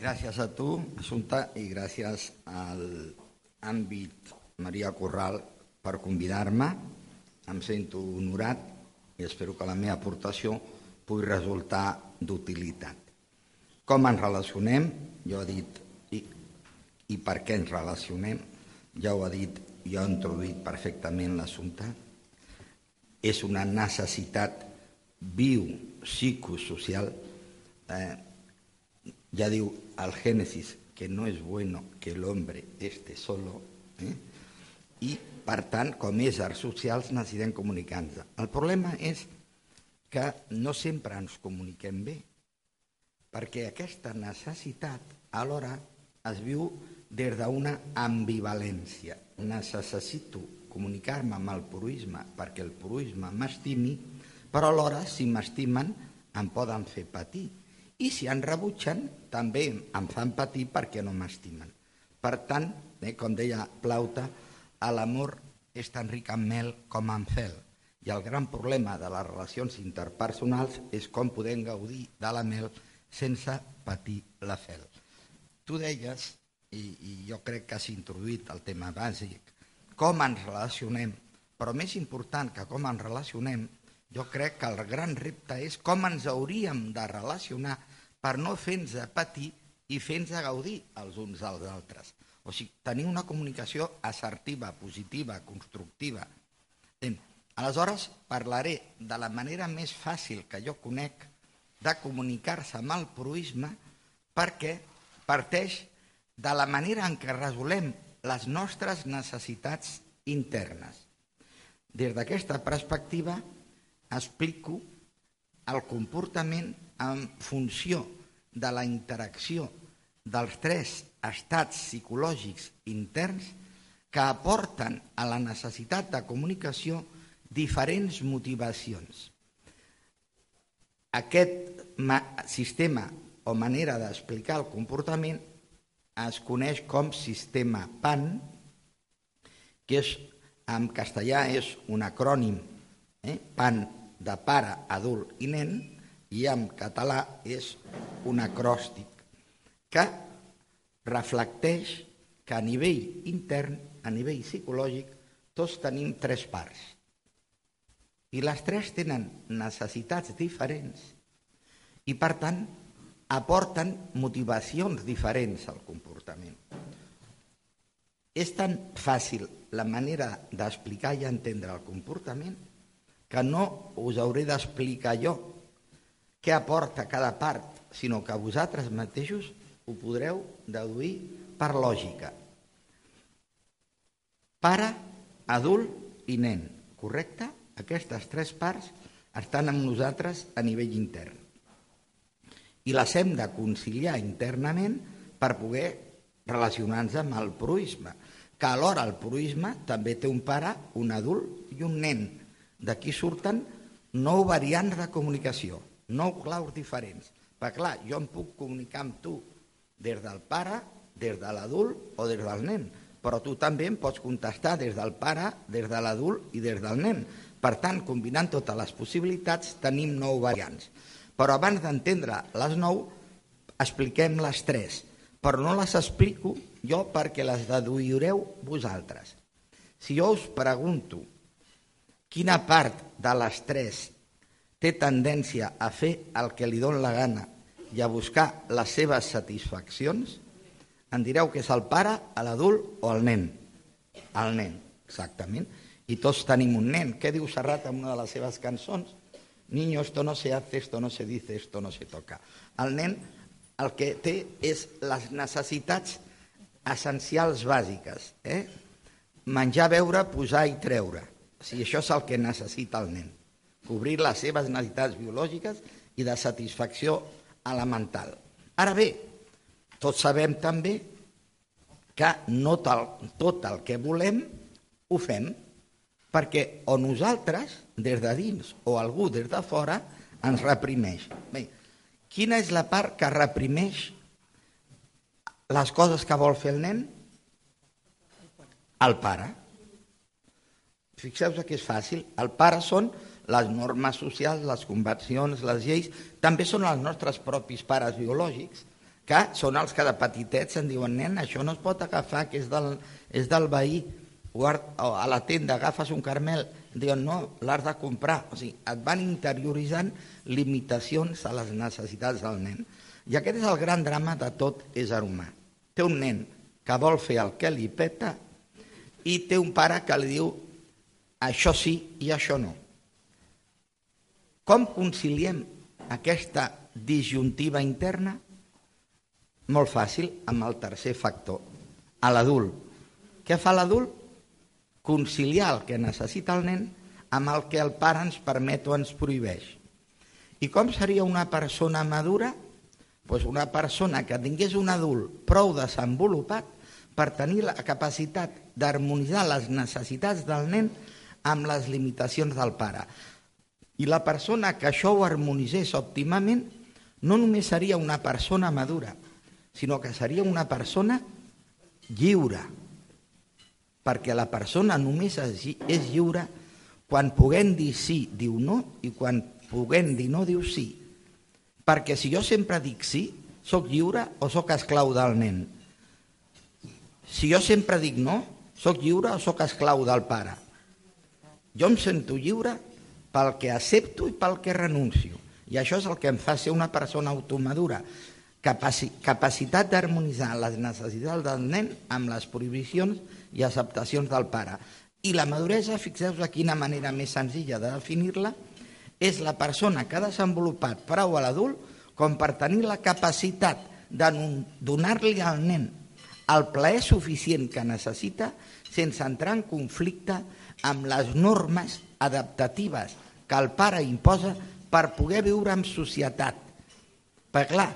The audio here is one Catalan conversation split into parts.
Gràcies a tu, Assumpta, i gràcies al àmbit Maria Corral per convidar-me. Em sento honorat i espero que la meva aportació pugui resultar d'utilitat. Com ens relacionem? Jo he dit i, i per què ens relacionem? Ja ho ha dit, jo he introduït perfectament l'assumpte. És una necessitat viu, psicosocial. Eh, ja diu el Génesis que no és bueno que l'hombre esté solo. Eh? I, per tant, com éssers socials necessitem comunicar-nos. El problema és que no sempre ens comuniquem bé, perquè aquesta necessitat alhora es viu des d'una ambivalència. Necessito comunicar-me amb el purisme perquè el purisme m'estimi, però alhora, si m'estimen, em poden fer patir. I si en rebutgen, també em fan patir perquè no m'estimen. Per tant, eh, com deia Plauta, l'amor és tan ric en mel com en fel. I el gran problema de les relacions interpersonals és com podem gaudir de la mel sense patir la fel. Tu deies, i, i jo crec que has introduït el tema bàsic, com ens relacionem, però més important que com ens relacionem, jo crec que el gran repte és com ens hauríem de relacionar per no fer-nos patir i fer-nos gaudir els uns als altres. O sigui, tenir una comunicació assertiva, positiva, constructiva. Aleshores, parlaré de la manera més fàcil que jo conec de comunicar-se amb el proisme perquè parteix de la manera en què resolem les nostres necessitats internes. Des d'aquesta perspectiva explico el comportament en funció de la interacció dels tres estats psicològics interns que aporten a la necessitat de comunicació diferents motivacions. Aquest sistema o manera d'explicar el comportament es coneix com sistema PAN, que és, en castellà és un acrònim, eh? PAN de pare, adult i nen, i en català és un acròstic que reflecteix que a nivell intern, a nivell psicològic, tots tenim tres parts i les tres tenen necessitats diferents i, per tant, aporten motivacions diferents al comportament. És tan fàcil la manera d'explicar i entendre el comportament que no us hauré d'explicar jo què aporta cada part, sinó que vosaltres mateixos ho podreu deduir per lògica. Pare, adult i nen, correcte? Aquestes tres parts estan amb nosaltres a nivell intern. I les hem de conciliar internament per poder relacionar-nos amb el proisme, que alhora el proisme també té un pare, un adult i un nen. D'aquí surten nou variants de comunicació, nou claus diferents. Perquè clar, jo em puc comunicar amb tu des del pare, des de l'adult o des del nen, però tu també em pots contestar des del pare, des de l'adult i des del nen. Per tant, combinant totes les possibilitats, tenim nou variants. Però abans d'entendre les nou, expliquem les tres. Però no les explico jo perquè les deduireu vosaltres. Si jo us pregunto quina part de les tres té tendència a fer el que li dona la gana i a buscar les seves satisfaccions, em direu que és el pare, l'adult o el nen. El nen, exactament i tots tenim un nen. Què diu Serrat en una de les seves cançons? Niño, esto no se hace, esto no se dice, esto no se toca. El nen el que té és les necessitats essencials bàsiques. Eh? Menjar, beure, posar i treure. Sigui, això és el que necessita el nen. Cobrir les seves necessitats biològiques i de satisfacció elemental. Ara bé, tots sabem també que no tot el que volem ho fem perquè o nosaltres, des de dins, o algú des de fora, ens reprimeix. Bé, quina és la part que reprimeix les coses que vol fer el nen? El pare. Fixeu-vos que és fàcil. El pare són les normes socials, les convencions, les lleis, també són els nostres propis pares biològics, que són els que de petitets en diuen, nen, això no es pot agafar, que és del, és del veí, o a la tenda agafes un carmel, diuen, no, l'has de comprar. O sigui, et van interioritzant limitacions a les necessitats del nen. I aquest és el gran drama de tot ésser humà. Té un nen que vol fer el que li peta i té un pare que li diu això sí i això no. Com conciliem aquesta disjuntiva interna? Molt fàcil, amb el tercer factor, a l'adult. Què fa l'adult? Conciliar el que necessita el nen amb el que el pare ens permet o ens prohibeix. I com seria una persona madura? Pues una persona que tingués un adult prou desenvolupat per tenir la capacitat d'harmonitzar les necessitats del nen amb les limitacions del pare. I la persona que això ho harmonitzés òptimament no només seria una persona madura, sinó que seria una persona lliure, perquè la persona només és lliure quan puguem dir sí, diu no, i quan puguem dir no, diu sí. Perquè si jo sempre dic sí, sóc lliure o sóc esclau del nen? Si jo sempre dic no, sóc lliure o sóc esclau del pare? Jo em sento lliure pel que accepto i pel que renuncio. I això és el que em fa ser una persona automadura. Capaci capacitat d'harmonitzar les necessitats del nen amb les prohibicions i acceptacions del pare. I la maduresa, fixeu-vos de quina manera més senzilla de definir-la, és la persona que ha desenvolupat prou a l'adult com per tenir la capacitat de donar-li al nen el plaer suficient que necessita sense entrar en conflicte amb les normes adaptatives que el pare imposa per poder viure en societat. Perquè clar,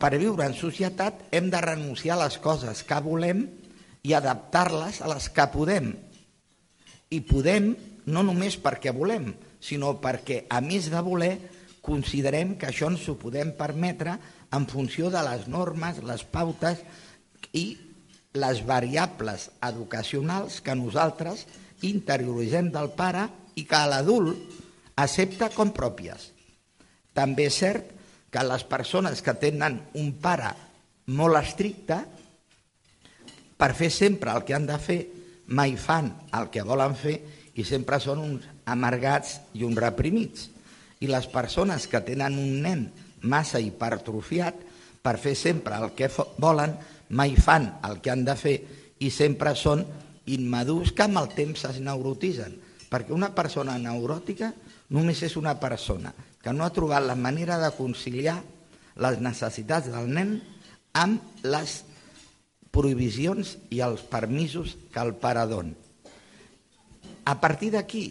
per viure en societat hem de renunciar a les coses que volem i adaptar-les a les que podem. I podem no només perquè volem, sinó perquè, a més de voler, considerem que això ens ho podem permetre en funció de les normes, les pautes i les variables educacionals que nosaltres interioritzem del pare i que l'adult accepta com pròpies. També és cert que les persones que tenen un pare molt estricte, per fer sempre el que han de fer, mai fan el que volen fer i sempre són uns amargats i uns reprimits. I les persones que tenen un nen massa hipertrofiat, per fer sempre el que volen, mai fan el que han de fer i sempre són immadurs que amb el temps es neurotitzen. Perquè una persona neuròtica només és una persona que no ha trobat la manera de conciliar les necessitats del nen amb les prohibicions i els permisos que el pare don. A partir d'aquí,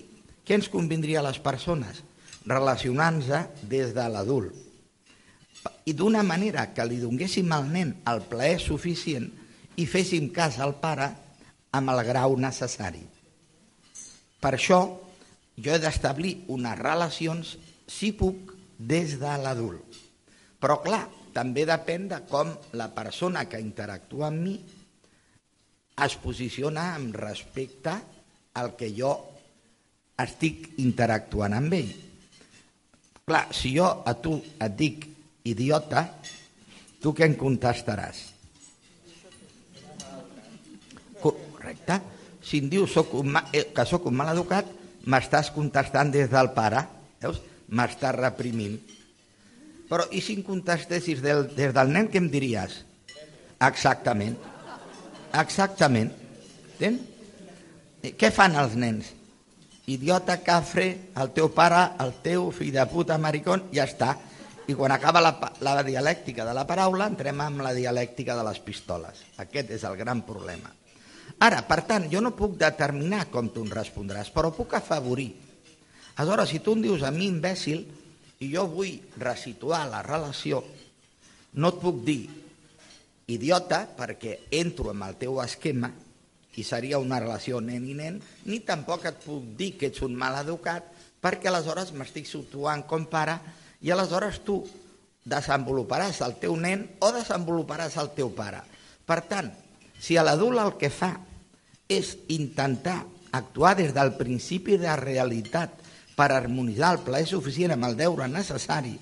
què ens convindria a les persones? Relacionant-se des de l'adult i d'una manera que li donguéssim al nen el plaer suficient i féssim cas al pare amb el grau necessari. Per això jo he d'establir unes relacions, si puc, des de l'adult. Però clar, també depèn de com la persona que interactua amb mi es posiciona amb respecte al que jo estic interactuant amb ell. Clar, si jo a tu et dic idiota, tu què em contestaràs? Correcte. Si em dius soc un, eh, que sóc un mal educat, m'estàs contestant des del pare, veus? M'estàs reprimint. Però i si em contestessis del, des del nen, què em diries? Exactament. Exactament. Entens? Què fan els nens? Idiota, cafre, el teu pare, el teu fill de puta maricón, ja està i quan acaba la, la dialèctica de la paraula entrem amb la dialèctica de les pistoles. Aquest és el gran problema. Ara, per tant, jo no puc determinar com tu em respondràs, però puc afavorir. Aleshores, si tu em dius a mi imbècil i jo vull resituar la relació, no et puc dir idiota perquè entro amb el teu esquema i seria una relació nen i nen, ni tampoc et puc dir que ets un mal educat perquè aleshores m'estic situant com pare i aleshores tu desenvoluparàs el teu nen o desenvoluparàs el teu pare. Per tant, si l'adult el que fa és intentar actuar des del principi de realitat per harmonitzar el plaer suficient amb el deure necessari,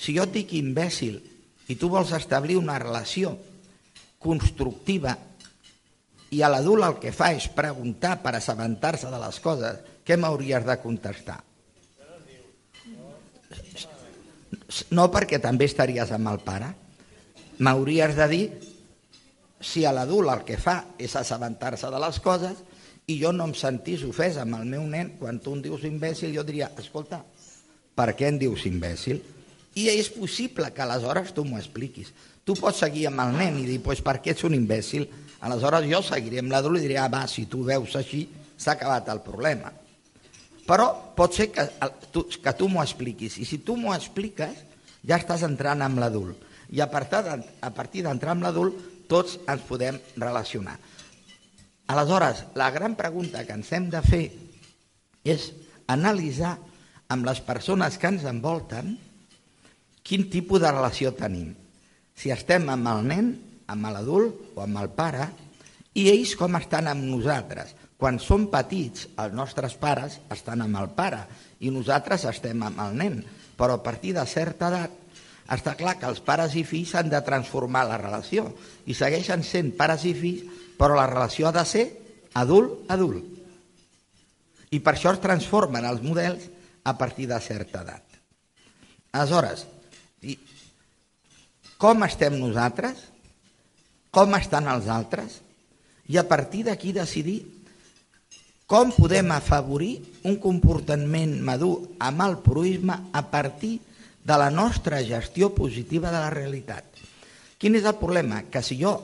si jo et dic imbècil i tu vols establir una relació constructiva i a l'adult el que fa és preguntar per assabentar-se de les coses, què m'hauries de contestar? No perquè també estaries amb el pare. M'hauries de dir si a l'adult el que fa és assabentar-se de les coses i jo no em sentís ofès amb el meu nen quan tu em dius imbècil, jo diria, escolta, per què em dius imbècil? I és possible que aleshores tu m'ho expliquis. Tu pots seguir amb el nen i dir, pues, per què ets un imbècil? Aleshores jo seguiré amb l'adult i diré, ah, va, si tu veus així, s'ha acabat el problema. Però pot ser que tu, que tu m'ho expliquis. I si tu m'ho expliques, ja estàs entrant amb l'adult. I a partir d'entrar amb l'adult, tots ens podem relacionar. Aleshores, la gran pregunta que ens hem de fer és analitzar amb les persones que ens envolten quin tipus de relació tenim. Si estem amb el nen, amb l'adult o amb el pare, i ells com estan amb nosaltres. Quan som petits, els nostres pares estan amb el pare i nosaltres estem amb el nen, però a partir de certa edat està clar que els pares i fills han de transformar la relació i segueixen sent pares i fills, però la relació ha de ser adult-adult. I per això es transformen els models a partir de certa edat. Aleshores, com estem nosaltres? Com estan els altres? I a partir d'aquí decidir com podem afavorir un comportament madur amb el proisme a partir de la nostra gestió positiva de la realitat. Quin és el problema? Que si jo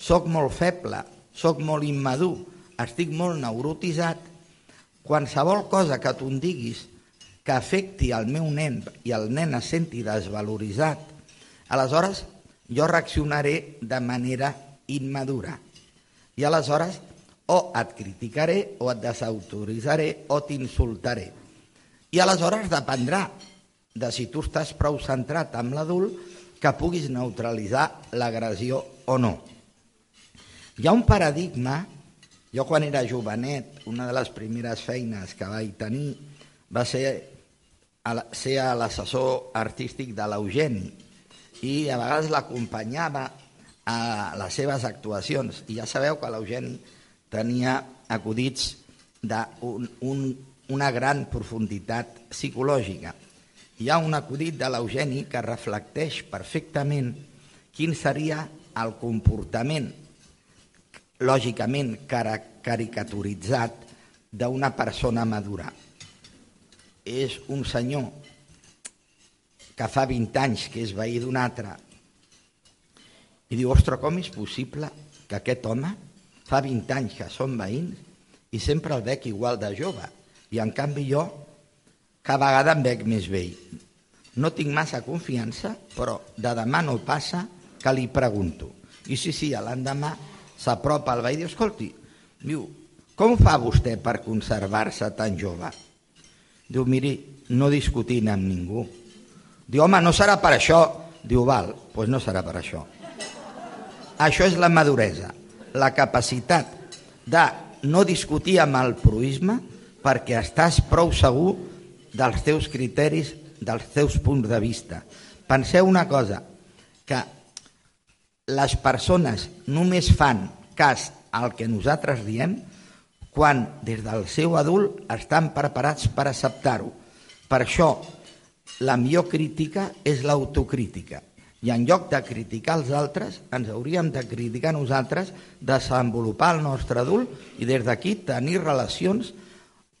sóc molt feble, sóc molt immadur, estic molt neurotitzat, qualsevol cosa que tu em diguis que afecti el meu nen i el nen es senti desvaloritzat, aleshores jo reaccionaré de manera immadura. I aleshores o et criticaré, o et desautoritzaré, o t'insultaré. I aleshores dependrà de si tu estàs prou centrat amb l'adult que puguis neutralitzar l'agressió o no. Hi ha un paradigma, jo quan era jovenet, una de les primeres feines que vaig tenir va ser ser l'assessor artístic de l'Eugeni i a vegades l'acompanyava a les seves actuacions. I ja sabeu que l'Eugeni tenia acudits d'una un, una gran profunditat psicològica. Hi ha un acudit de l'Eugeni que reflecteix perfectament quin seria el comportament lògicament caricaturitzat d'una persona madura. És un senyor que fa 20 anys que és veí d'un altre i diu, ostres, com és possible que aquest home fa 20 anys que som veïns i sempre el veig igual de jove? I en canvi jo cada vegada em veig més vell. No tinc massa confiança, però de demà no passa que li pregunto. I sí, sí, l'endemà s'apropa al veí i diu, escolti, diu, com fa vostè per conservar-se tan jove? Diu, miri, no discutint amb ningú. Diu, home, no serà per això. Diu, val, doncs pues no serà per això. Això és la maduresa, la capacitat de no discutir amb el proisme perquè estàs prou segur dels teus criteris, dels teus punts de vista. Penseu una cosa, que les persones només fan cas al que nosaltres diem quan des del seu adult estan preparats per acceptar-ho. Per això, la millor crítica és l'autocrítica. I en lloc de criticar els altres, ens hauríem de criticar nosaltres, desenvolupar el nostre adult i des d'aquí tenir relacions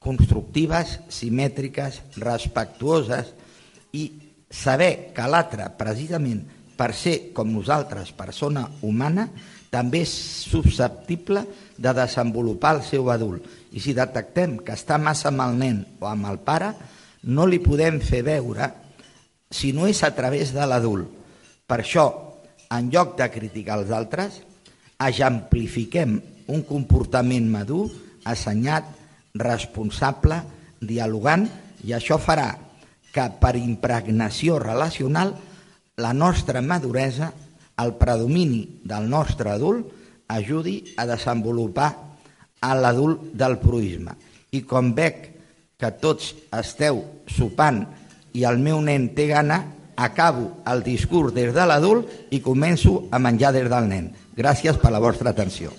constructives, simètriques, respectuoses i saber que l'altre, precisament per ser com nosaltres, persona humana, també és susceptible de desenvolupar el seu adult. I si detectem que està massa amb el nen o amb el pare, no li podem fer veure si no és a través de l'adult. Per això, en lloc de criticar els altres, exemplifiquem un comportament madur, assenyat, responsable, dialogant, i això farà que per impregnació relacional la nostra maduresa el predomini del nostre adult ajudi a desenvolupar l'adult del proisme. I com veig que tots esteu sopant i el meu nen té gana, acabo el discurs des de l'adult i començo a menjar des del nen. Gràcies per la vostra atenció.